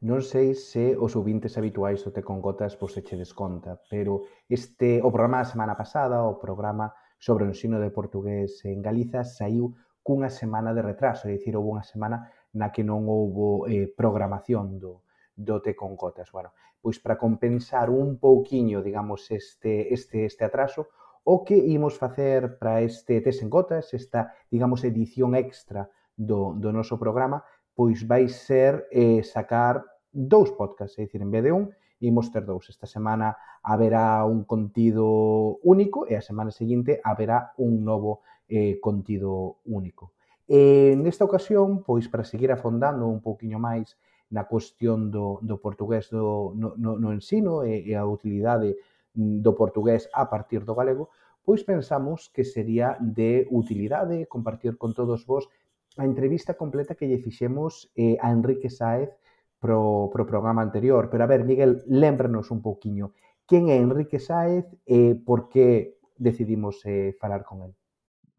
Non sei se os ouvintes habituais do Te con Gotas pois, vos che desconta, pero este o programa da semana pasada, o programa sobre o ensino de portugués en Galiza, saiu cunha semana de retraso, é dicir, houve unha semana na que non houbo eh, programación do, do Te con Gotas. Bueno, pois para compensar un pouquiño, digamos, este, este, este atraso, o que imos facer para este Tes en Gotas, esta, digamos, edición extra do, do noso programa, pois vai ser eh, sacar dous podcasts, é dicir, en vez de un, imos ter dous. Esta semana haberá un contido único e a semana seguinte haberá un novo eh, contido único. E nesta ocasión, pois para seguir afondando un pouquiño máis na cuestión do, do portugués do, no, no, no ensino e, e a utilidade do portugués a partir do galego, pois pensamos que sería de utilidade compartir con todos vos a entrevista completa que lle fixemos eh, a Enrique Sáez pro, pro programa anterior. Pero a ver, Miguel, lembranos un pouquiño. Quen é Enrique Sáez e por que decidimos eh, falar con él?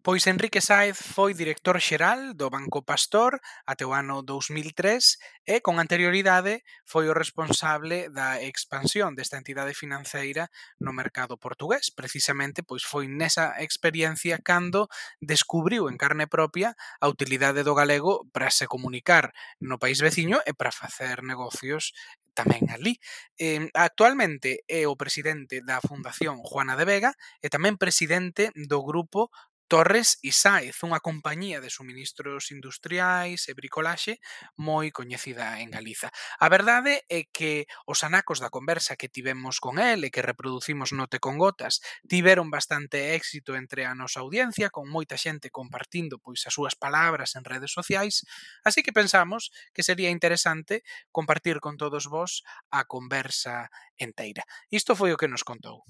Pois Enrique Saez foi director xeral do Banco Pastor até o ano 2003 e, con anterioridade, foi o responsable da expansión desta entidade financeira no mercado portugués. Precisamente, pois foi nesa experiencia cando descubriu en carne propia a utilidade do galego para se comunicar no país veciño e para facer negocios tamén ali. Eh, actualmente é o presidente da Fundación Juana de Vega e tamén presidente do grupo Torres y Saez, unha compañía de suministros industriais e bricolaxe moi coñecida en Galiza. A verdade é que os anacos da conversa que tivemos con el e que reproducimos note con Gotas tiveron bastante éxito entre a nosa audiencia, con moita xente compartindo pois as súas palabras en redes sociais, así que pensamos que sería interesante compartir con todos vos a conversa enteira. Isto foi o que nos contou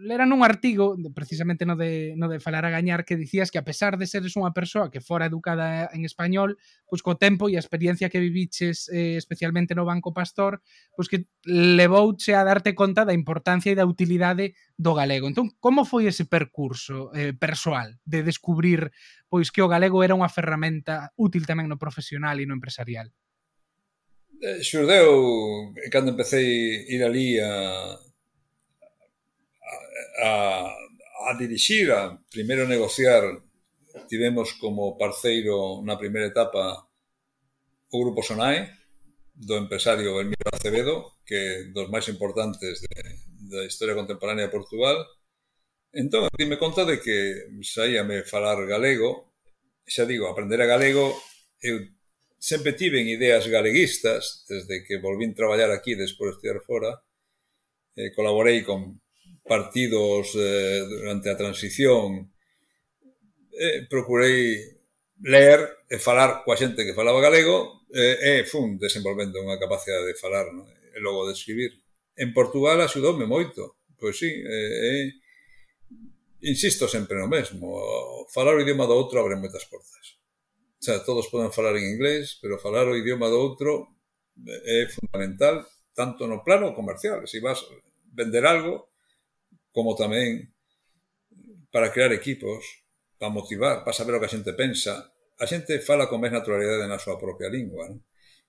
lera nun artigo precisamente no de, no de falar a gañar que dicías que a pesar de seres unha persoa que fora educada en español, pois co tempo e a experiencia que viviches eh, especialmente no Banco Pastor, pois que levouche a darte conta da importancia e da utilidade do galego. Entón, como foi ese percurso eh, persoal de descubrir pois que o galego era unha ferramenta útil tamén no profesional e no empresarial? Eh, Xurdeu, cando empecé a ir ali a, a, a dirixir, a primeiro negociar, tivemos como parceiro na primeira etapa o Grupo Sonae, do empresario Elmiro Acevedo, que dos máis importantes de, da historia contemporánea de Portugal. Entón, dime conta de que saíame falar galego, xa digo, aprender a galego, eu sempre tiven ideas galeguistas, desde que volvín traballar aquí despois de estudiar fora, eh, colaborei con partidos eh, durante a transición, eh, procurei ler e falar coa xente que falaba galego eh, e fun desenvolvendo unha capacidade de falar no? e logo de escribir. En Portugal axudoume moito, pois sí, eh, eh, insisto sempre no mesmo, falar o idioma do outro abre moitas portas. O sea, todos poden falar en inglés, pero falar o idioma do outro eh, é fundamental tanto no plano comercial. Se si vas vender algo, como tamén para crear equipos, para motivar, para saber o que a xente pensa. A xente fala con máis naturalidade na súa propia lingua. Non?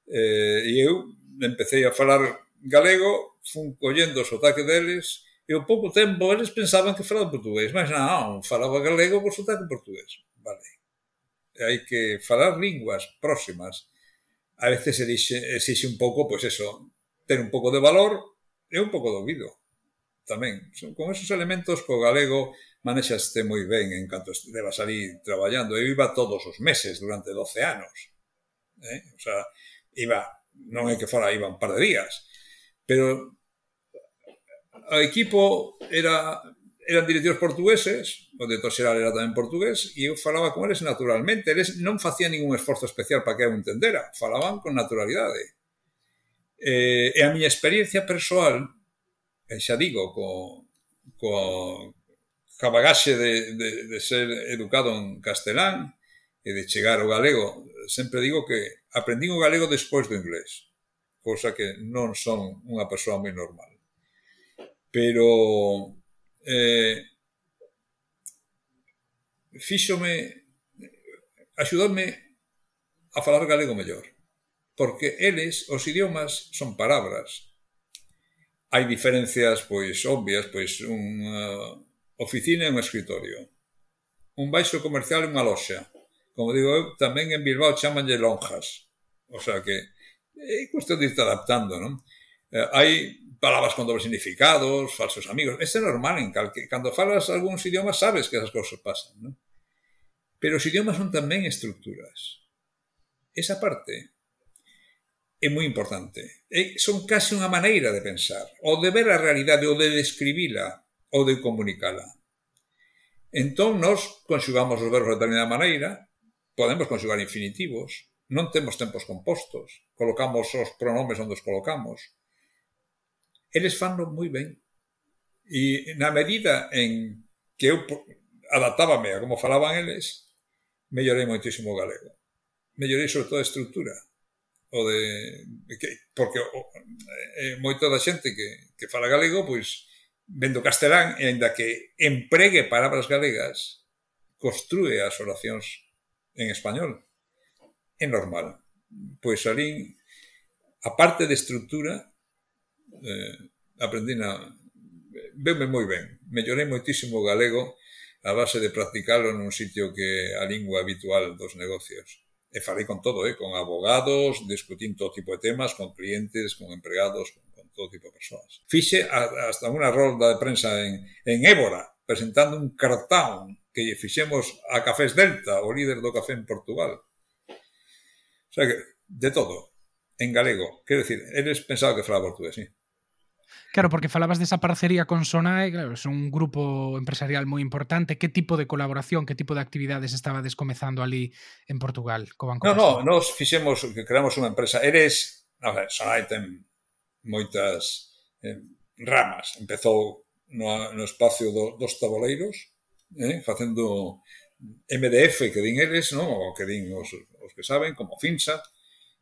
Eh, e eu empecé a falar galego, fun collendo o sotaque deles, e ao pouco tempo eles pensaban que falaba portugués, mas non, ah, falaba galego con sotaque portugués. Vale. E hai que falar linguas próximas. A veces se dixe, exixe un pouco, pois pues eso, ter un pouco de valor e un pouco de ouvido tamén. Son, con esos elementos co galego manexaste moi ben en canto estivas ali traballando. Eu iba todos os meses durante 12 anos. Eh? O sea, iba, non é que fora, iba un par de días. Pero o equipo era eran directivos portugueses, o director xeral era tamén portugués, e eu falaba con eles naturalmente. Eles non facían ningún esforzo especial para que eu entendera. Falaban con naturalidade. Eh, e a miña experiencia persoal Eh, e xa digo, co, co, cabagaxe de, de, de ser educado en castelán e de chegar ao galego, sempre digo que aprendín o galego despois do inglés, cosa que non son unha persoa moi normal. Pero eh, fíxome axudarme a falar galego mellor, porque eles, os idiomas, son palabras, hai diferencias pois obvias, pois unha oficina e un escritorio. Un baixo comercial e unha loxa. Como digo eu, tamén en Bilbao chamanlle lonjas. O sea que é cuestión de irte adaptando, non? Eh, hai palabras con dobles significados, falsos amigos. Este é normal en calque. Cando falas algúns idiomas sabes que esas cousas pasan, non? Pero os idiomas son tamén estructuras. Esa parte é moi importante. E son case unha maneira de pensar, ou de ver a realidade, ou de describila, ou de comunicala. Entón, nós conxugamos os verbos de determinada maneira, podemos conxugar infinitivos, non temos tempos compostos, colocamos os pronomes onde os colocamos. Eles fanlo moi ben. E na medida en que eu adaptábame a como falaban eles, mellorei moitísimo o galego. Mellorei sobre todo a estructura o de que, porque o, eh, eh moito da xente que, que fala galego pois vendo castelán e aínda que empregue palabras galegas construe as oracións en español. É normal. Pois alín a parte de estrutura eh, aprendí na veume moi ben. Mellorei moitísimo o galego a base de practicarlo nun sitio que a lingua habitual dos negocios e falei con todo, eh, con abogados, discutín todo tipo de temas, con clientes, con empregados, con, con todo tipo de persoas. Fixe a, hasta unha rolda de prensa en, en Évora, presentando un cartón que lle fixemos a Cafés Delta, o líder do café en Portugal. O sea que, de todo, en galego. Quero decir, eles pensaban que falaba portugués, sí. Claro, porque falabas desa parcería con Sonae, claro, é un grupo empresarial moi importante. Que tipo de colaboración, que tipo de actividades estabades comezando ali en Portugal? Co Banco no, no, nos fixemos, que creamos unha empresa. Eres, a ver, Sonae ten moitas eh, ramas. Empezou no, no espacio do, dos taboleiros, eh, facendo MDF, que din eles, no? o que din os, os que saben, como FINSA,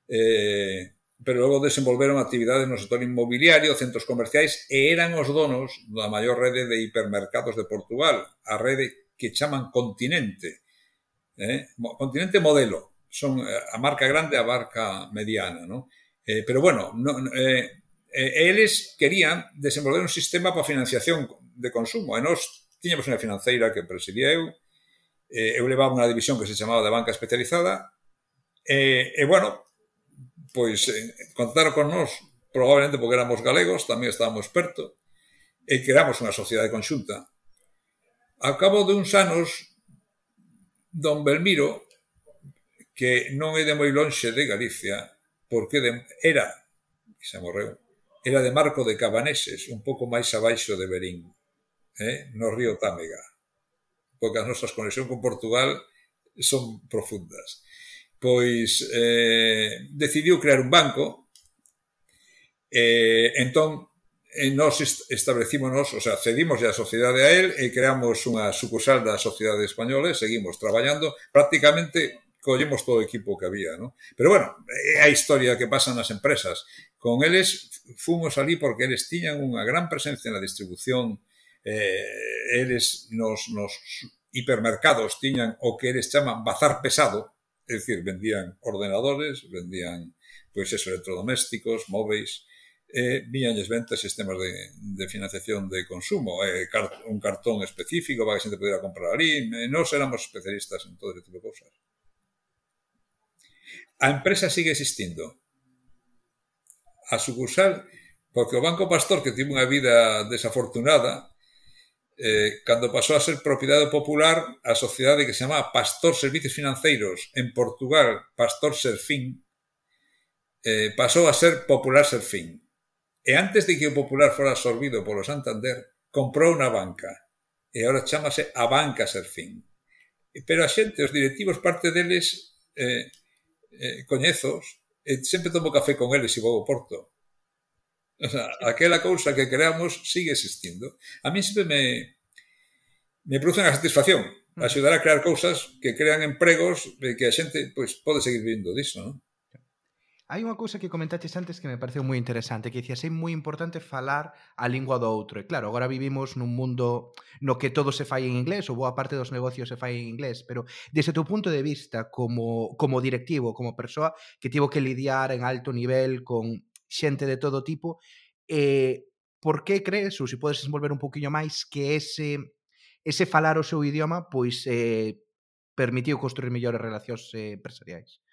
eh, pero logo desenvolveron actividades no sector inmobiliario, centros comerciais e eran os donos da maior rede de hipermercados de Portugal, a rede que chaman Continente. Eh? Continente modelo, son eh, a marca grande a marca mediana, non? Eh, pero bueno, no, eh, eh, eles querían desenvolver un sistema para financiación de consumo e nós tiñamos unha financeira que presidía eu, eh, eu levaba unha división que se chamaba de banca especializada, e, e bueno, pois eh, contaron con nós, probablemente porque éramos galegos, tamén estábamos perto, e creamos unha sociedade conxunta. Ao cabo de uns anos, don Belmiro, que non é de moi lonxe de Galicia, porque de, era, que se morreu, era de Marco de Cabaneses, un pouco máis abaixo de Berín, eh, no río Támega, porque as nosas conexións con Portugal son profundas pois eh, decidiu crear un banco eh, entón eh, e nos establecímonos, o sea, cedimos a sociedade a él e creamos unha sucursal da sociedade española e seguimos traballando prácticamente collemos todo o equipo que había, ¿no? Pero bueno, é a historia que pasan nas empresas. Con eles fomos ali porque eles tiñan unha gran presencia na distribución, eh, eles nos, nos hipermercados tiñan o que eles chaman bazar pesado, Es decir, vendían ordenadores, vendían pues eso, electrodomésticos, móveis, eh, viñanlles ventas, sistemas de, de financiación de consumo, eh, car un cartón específico para que a xente pudiera comprar ali, eh, nós éramos especialistas en todo ese tipo de cousas. A empresa sigue existindo. A sucursal, porque o Banco Pastor, que tivo unha vida desafortunada, eh, cando pasou a ser propiedade popular a sociedade que se chamaba Pastor Servicios Financeiros en Portugal, Pastor Serfín, eh, pasou a ser Popular Serfín. E antes de que o Popular fora absorbido polo Santander, comprou unha banca. E agora chamase a Banca Serfín. Pero a xente, os directivos, parte deles, eh, eh, coñezos, e sempre tomo café con eles e vou ao Porto. O sea, aquela cousa que creamos sigue existindo. A mí sempre me, me produce unha satisfacción mm. axudar a crear cousas que crean empregos e que a xente pois, pode seguir vivindo disso, non? Hai unha cousa que comentaches antes que me pareceu moi interesante, que dicías é moi importante falar a lingua do outro. E claro, agora vivimos nun mundo no que todo se fai en inglés, ou boa parte dos negocios se fai en inglés, pero desde o teu punto de vista como, como directivo, como persoa que tivo que lidiar en alto nivel con xente de todo tipo. Eh, por que crees, ou se podes desenvolver un poquinho máis, que ese, ese falar o seu idioma pois eh, permitiu construir mellores relacións eh, empresariais?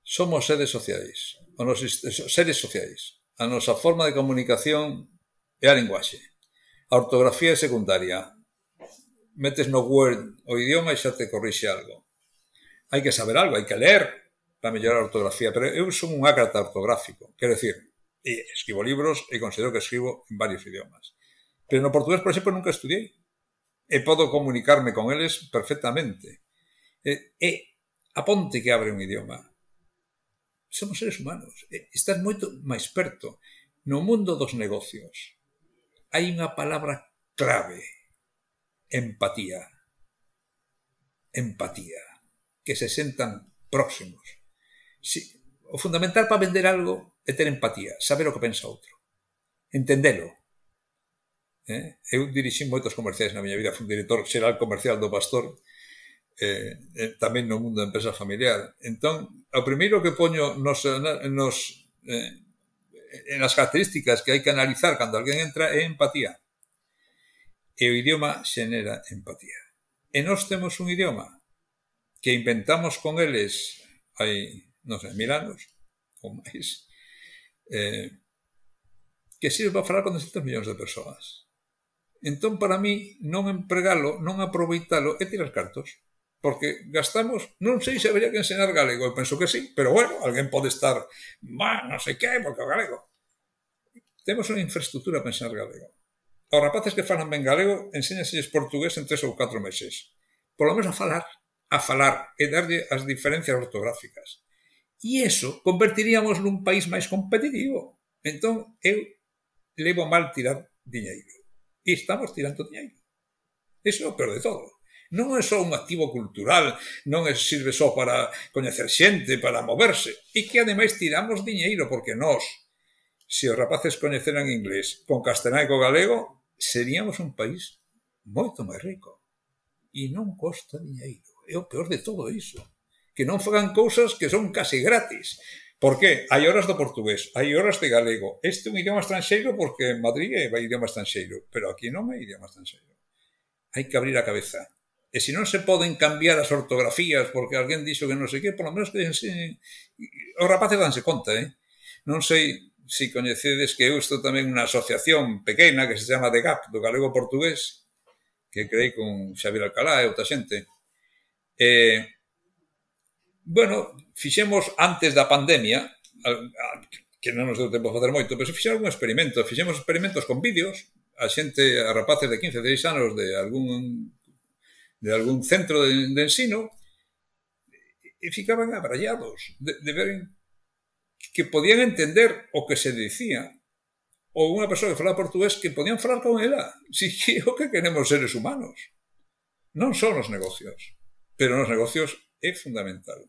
Somos seres sociais, o nos, seres sociais. A nosa forma de comunicación é a linguaxe. A ortografía é secundaria. Metes no Word o idioma e xa te corrixe algo. Hai que saber algo, hai que ler, para mellorar a ortografía, pero eu son un ácrata ortográfico, quero decir, e escribo libros e considero que escribo en varios idiomas. Pero no portugués, por exemplo, nunca estudiei. E podo comunicarme con eles perfectamente. E, e a ponte que abre un idioma. Somos seres humanos. E estás moito máis perto. No mundo dos negocios hai unha palabra clave. Empatía. Empatía. Que se sentan próximos. Si, o fundamental para vender algo é ter empatía, saber o que pensa outro, entendelo. Eh? Eu dirixi moitos comerciais na miña vida, fui director xeral comercial do Pastor, eh, eh, tamén no mundo da empresa familiar. Entón, o primeiro que poño nos, nos eh, en as características que hai que analizar cando alguén entra é empatía. E o idioma xenera empatía. E nós temos un idioma que inventamos con eles hai non sei, mil anos ou máis, eh, que sirve para falar con 200 millóns de persoas. Entón, para mí, non empregalo, non aproveitalo é tirar cartos. Porque gastamos, non sei se habería que enseñar galego, eu penso que sí, pero bueno, alguén pode estar, má, non sei que, porque o galego. Temos unha infraestructura para enseñar galego. Aos rapaces que falan ben galego, enséñaselles portugués en tres ou catro meses. Por lo menos a falar, a falar e darlle as diferencias ortográficas. E eso convertiríamos nun país máis competitivo. Entón, eu levo mal tirar diñeiro. E estamos tirando diñeiro. Eso é o peor de todo. Non é só un activo cultural, non é sirve só para coñecer xente, para moverse. E que ademais tiramos diñeiro, porque nós, se os rapaces coñeceran inglés con castelán e co galego, seríamos un país moito máis rico. E non costa diñeiro. É o peor de todo iso que non fagan cousas que son casi gratis. Por que? Hai horas do portugués, hai horas de galego. Este é un idioma estranxeiro porque en Madrid é idioma estranxeiro, pero aquí non é idioma estranxeiro. Hai que abrir a cabeza. E se non se poden cambiar as ortografías porque alguén dixo que non sei que, polo menos que enseñen. Os rapaces danse conta, eh? Non sei se coñecedes que eu estou tamén unha asociación pequena que se chama DEGAP, do galego portugués, que creí con Xavier Alcalá e outra xente. Eh, bueno, fixemos antes da pandemia, que non nos deu tempo a facer moito, pero fixemos un experimento, fixemos experimentos con vídeos, a xente, a rapaces de 15, 16 anos de algún de algún centro de, de ensino e ficaban abrallados de, de ver que podían entender o que se dicía ou unha persoa que falaba portugués que podían falar con ela. Si que o que queremos seres humanos. Non son os negocios, pero nos negocios é fundamental.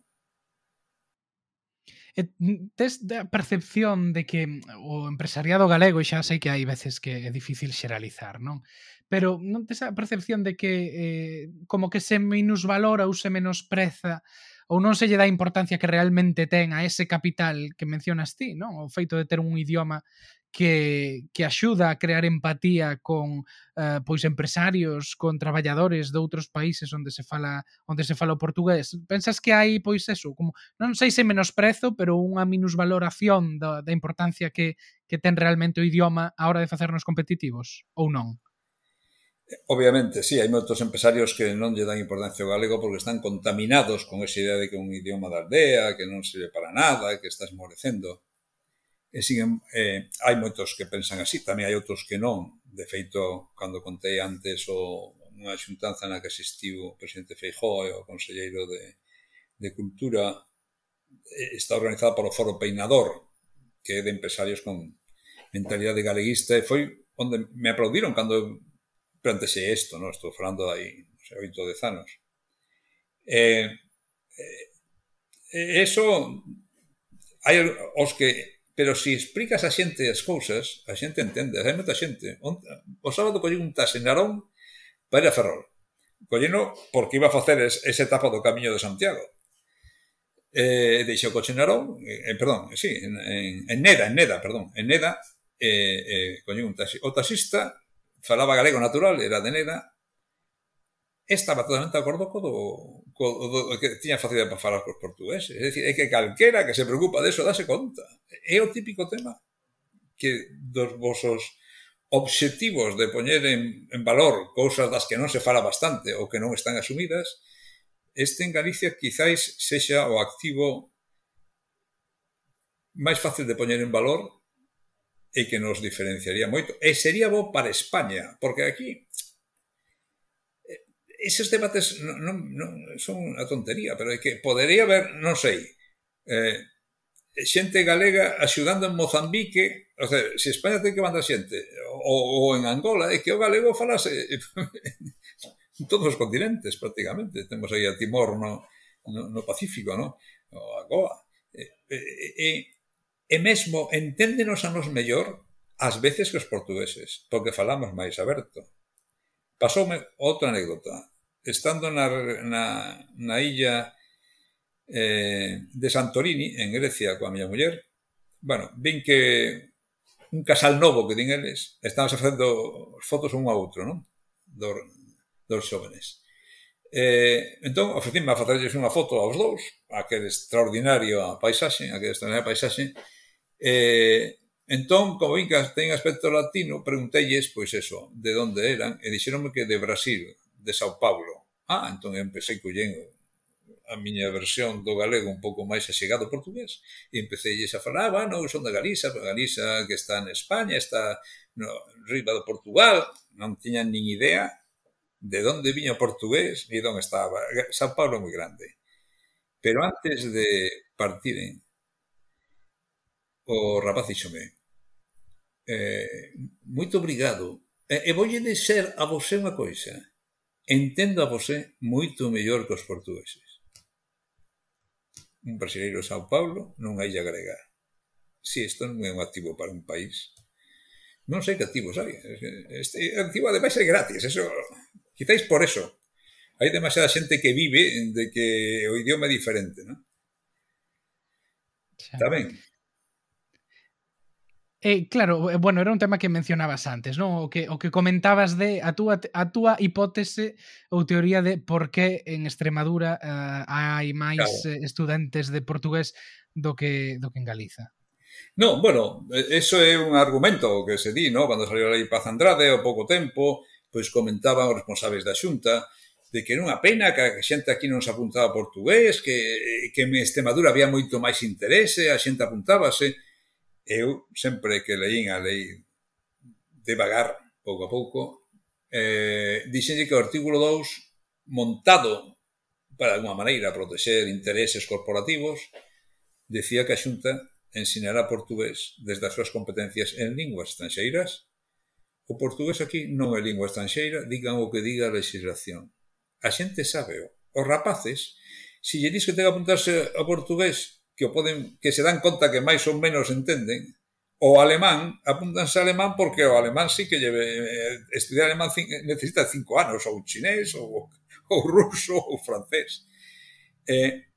E tes da percepción de que mm, o empresariado galego, xa sei que hai veces que é difícil xeralizar, non? Pero non tes a percepción de que eh, como que se minusvalora ou se menospreza ou non se lle dá importancia que realmente ten a ese capital que mencionas ti, non? O feito de ter un idioma que, que axuda a crear empatía con eh, pois empresarios, con traballadores de outros países onde se fala onde se fala o portugués. Pensas que hai pois eso, como non sei se menosprezo, pero unha minusvaloración da, da importancia que que ten realmente o idioma a hora de facernos competitivos ou non? Obviamente, sí, hai moitos empresarios que non lle dan importancia ao galego porque están contaminados con esa idea de que é un idioma da aldea, que non sirve para nada, que está esmorecendo E sin, eh, hai moitos que pensan así, tamén hai outros que non. De feito, cando contei antes o, unha xuntanza na que asistiu o presidente Feijó e o conselleiro de, de Cultura, eh, está organizada polo Foro Peinador, que é de empresarios con mentalidade galeguista, e foi onde me aplaudiron cando plantexei isto, non? estou falando aí non sei, oito dez anos. E, e, e eso hai os que Pero se explicas a xente as cousas, a xente entende, hai moita xente. O sábado collín un taxi en Narón para ir a Ferrol. Collino porque iba a facer esa etapa do Camiño de Santiago. Eh, deixei o coche en Narón, eh, perdón, sí, en, en, en Neda, en Neda, perdón, en Neda, eh, eh, collín un taxi. O taxista falaba galego natural, era de Neda, estaba totalmente de acordo co do, co do que tiña facilidade para falar cos portugueses. É dicir, é que calquera que se preocupa de eso dase conta. É o típico tema que dos vosos obxectivos de poñer en, en valor cousas das que non se fala bastante ou que non están asumidas, este en Galicia quizáis sexa o activo máis fácil de poñer en valor e que nos diferenciaría moito. E sería bo para España, porque aquí eses debates non, non, non, son unha tontería, pero é que podería haber, non sei, eh, xente galega axudando en Mozambique, o sea, se España ten que mandar xente, ou, ou en Angola, é que o galego falase en todos os continentes, prácticamente. Temos aí a Timor no, no, no Pacífico, no? O a Goa. E, eh, e, eh, eh, e mesmo enténdenos a nos mellor ás veces que os portugueses, porque falamos máis aberto. Pasoume outra anécdota estando na, na, na illa eh, de Santorini, en Grecia, coa miña muller, bueno, vin que un casal novo que din eles, estábamos facendo fotos un a outro, non? Dos, dos xóvenes. Eh, entón, ofrecíme a facerlles unha foto aos dous, aquel extraordinario a paisaxe, aquel extraordinario paisaxe, eh, entón, como vin que ten aspecto latino, preguntelles, pois eso, de onde eran, e dixeronme que de Brasil, de Sao Paulo. Ah, entón empecé collendo a miña versión do galego un pouco máis axegado ao portugués e empecé a falar, ah, bueno, son de Galiza, Galiza que está en España, está no, riba do Portugal, non tiñan nin idea de onde viña o portugués ni onde estaba. San Paulo é moi grande. Pero antes de partiren, eh, o rapaz dixome, eh, moito obrigado, e, e voulle ser a vos unha coisa, entenda vosé moito mellor que os portugueses. Un brasileiro de Sao Paulo nunha illa grega. Si, isto non é un activo para un país. Non sei que activos hai. Este activo, ademais, é gratis. Eso, quizáis por eso. Hai demasiada xente que vive de que o idioma é diferente, non? Está ben. Eh, claro, eh, bueno, era un tema que mencionabas antes, ¿no? O que, o que comentabas de a túa, a túa hipótese ou teoría de por que en Extremadura uh, hai máis claro. Eh, estudantes de portugués do que do que en Galiza. No, bueno, eso é un argumento que se di, ¿no? Cando saliu a lei Paz Andrade ao pouco tempo, pois comentaban os responsables da Xunta de que era unha pena que a xente aquí non se apuntaba portugués, que, que en Extremadura había moito máis interese, a xente apuntábase, eu sempre que leín a lei devagar, pouco a pouco, eh, dixenlle que o artículo 2 montado para alguma maneira proteger intereses corporativos, decía que a Xunta ensinará portugués desde as súas competencias en linguas estranxeiras. O portugués aquí non é lingua estranxeira, digan o que diga a legislación. A xente sabe. Os rapaces, se lle dis que ten que apuntarse ao portugués que o poden que se dan conta que máis ou menos entenden, o alemán, apúntanse a alemán porque o alemán sí que lleve, eh, estudiar alemán necesita cinco anos, ou chinés, ou, ou ruso, ou francés. Eh,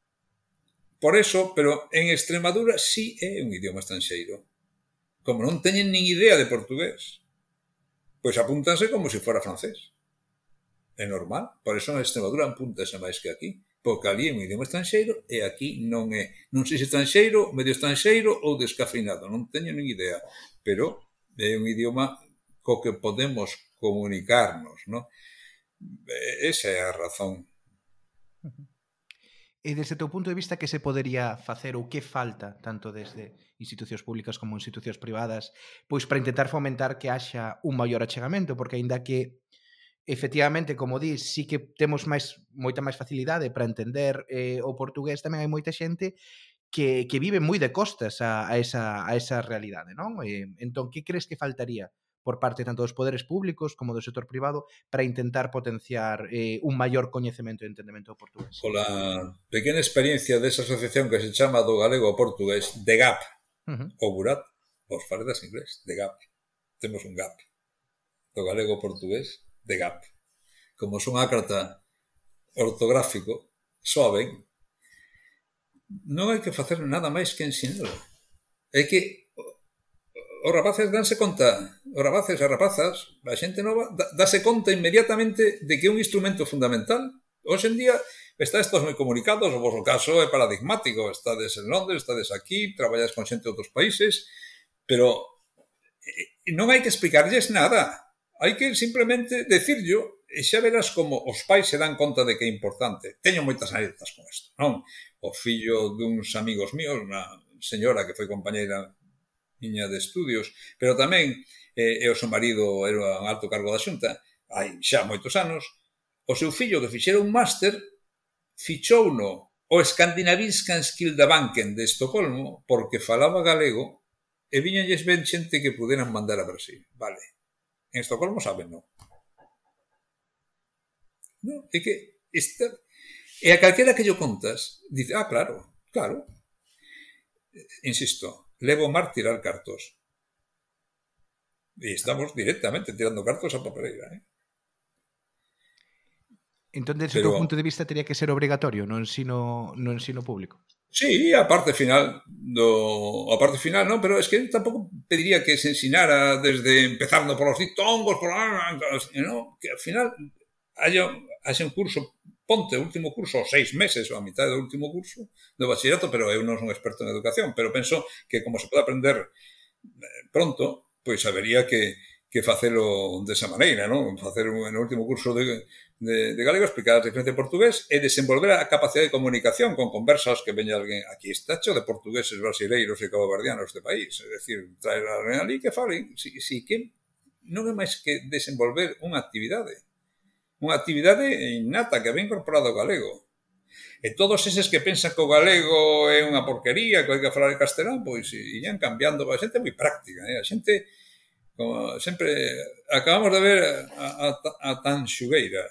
por eso, pero en Extremadura sí é un idioma estranxeiro. Como non teñen nin idea de portugués, pois apúntanse como se fora francés. É normal, por eso en Extremadura apúntase máis que aquí porque ali é un idioma estranxeiro e aquí non é. Non sei se estranxeiro, medio estranxeiro ou descafeinado, non teño nin idea, pero é un idioma co que podemos comunicarnos, non? Esa é a razón. E desde teu punto de vista que se podería facer ou que falta tanto desde institucións públicas como institucións privadas pois para intentar fomentar que haxa un maior achegamento porque aínda que efectivamente, como dis, sí que temos máis moita máis facilidade para entender eh, o portugués, tamén hai moita xente que, que vive moi de costas a, a, esa, a esa realidade, non? Eh, entón, que crees que faltaría por parte tanto dos poderes públicos como do sector privado para intentar potenciar eh, un maior coñecemento e entendemento do portugués? Pola pequena experiencia desa asociación que se chama do galego ao portugués, de GAP, uh -huh. o Burat, os faredas inglés, de GAP. Temos un GAP do galego ao portugués de Gap. Como son ácrata ortográfico, soben, non hai que facer nada máis que ensinalo. É que os rapaces danse conta, os rapaces e rapazas, a xente nova, dase conta inmediatamente de que é un instrumento fundamental. Hoxe en día, estáis todos moi comunicados, o vosso caso é paradigmático, estades en Londres, estades aquí, traballas con xente de outros países, pero eh, non hai que explicarlles nada hai que simplemente decirlo e xa verás como os pais se dan conta de que é importante. Teño moitas anécdotas con isto, non? O fillo duns amigos míos, unha señora que foi compañeira miña de estudios, pero tamén eh, e o seu marido era un alto cargo da xunta, hai xa moitos anos, o seu fillo que fixera un máster fichou no o Skandinaviskan Skildabanken de Estocolmo porque falaba galego e viñalles ben xente que puderan mandar a Brasil. Vale, En Estocolmo saben, non? No, é que esta... E a calquera que yo contas, dice, ah, claro, claro. Insisto, levo mar tirar cartos. E estamos directamente tirando cartos a papeleira, eh? Entón, desde o teu punto de vista, teria que ser obrigatorio no ensino, no ensino público? Sí, a parte final do a parte final, non, pero es que tampouco pediría que se ensinara desde empezando por os ditongos, por no, que ao final haya, haya un curso ponte o último curso, ou seis meses, ou a mitad do último curso do bachillerato, pero eu non son experto en educación, pero penso que como se pode aprender eh, pronto, pois habería que, que facelo desa maneira, non? Facer un, no último curso de, de, de galego explicar a diferencia de portugués e desenvolver a capacidade de comunicación con conversas que veña alguén aquí está cho de portugueses brasileiros e caboverdianos de país, é dicir, traer a ali que falen, si, si que non é máis que desenvolver unha actividade, unha actividade innata que ven incorporado o galego. E todos eses que pensan que o galego é unha porquería, que hai que falar en castelán, pois irían cambiando, a xente moi práctica, eh? a xente como sempre acabamos de ver a, a, a Tan Xugueira,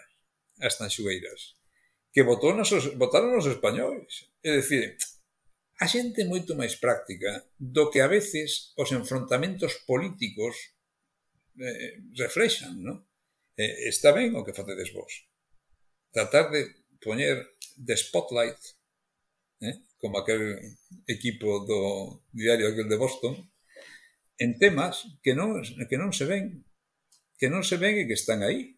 as tanxueiras que votou nos, votaron os españois. É dicir, a xente é moito máis práctica do que a veces os enfrontamentos políticos eh, reflexan, non? Eh, está ben o que facedes vos. Tratar de poñer de spotlight, eh, como aquel equipo do diario aquel de Boston, en temas que non, que non se ven, que non se ven e que están aí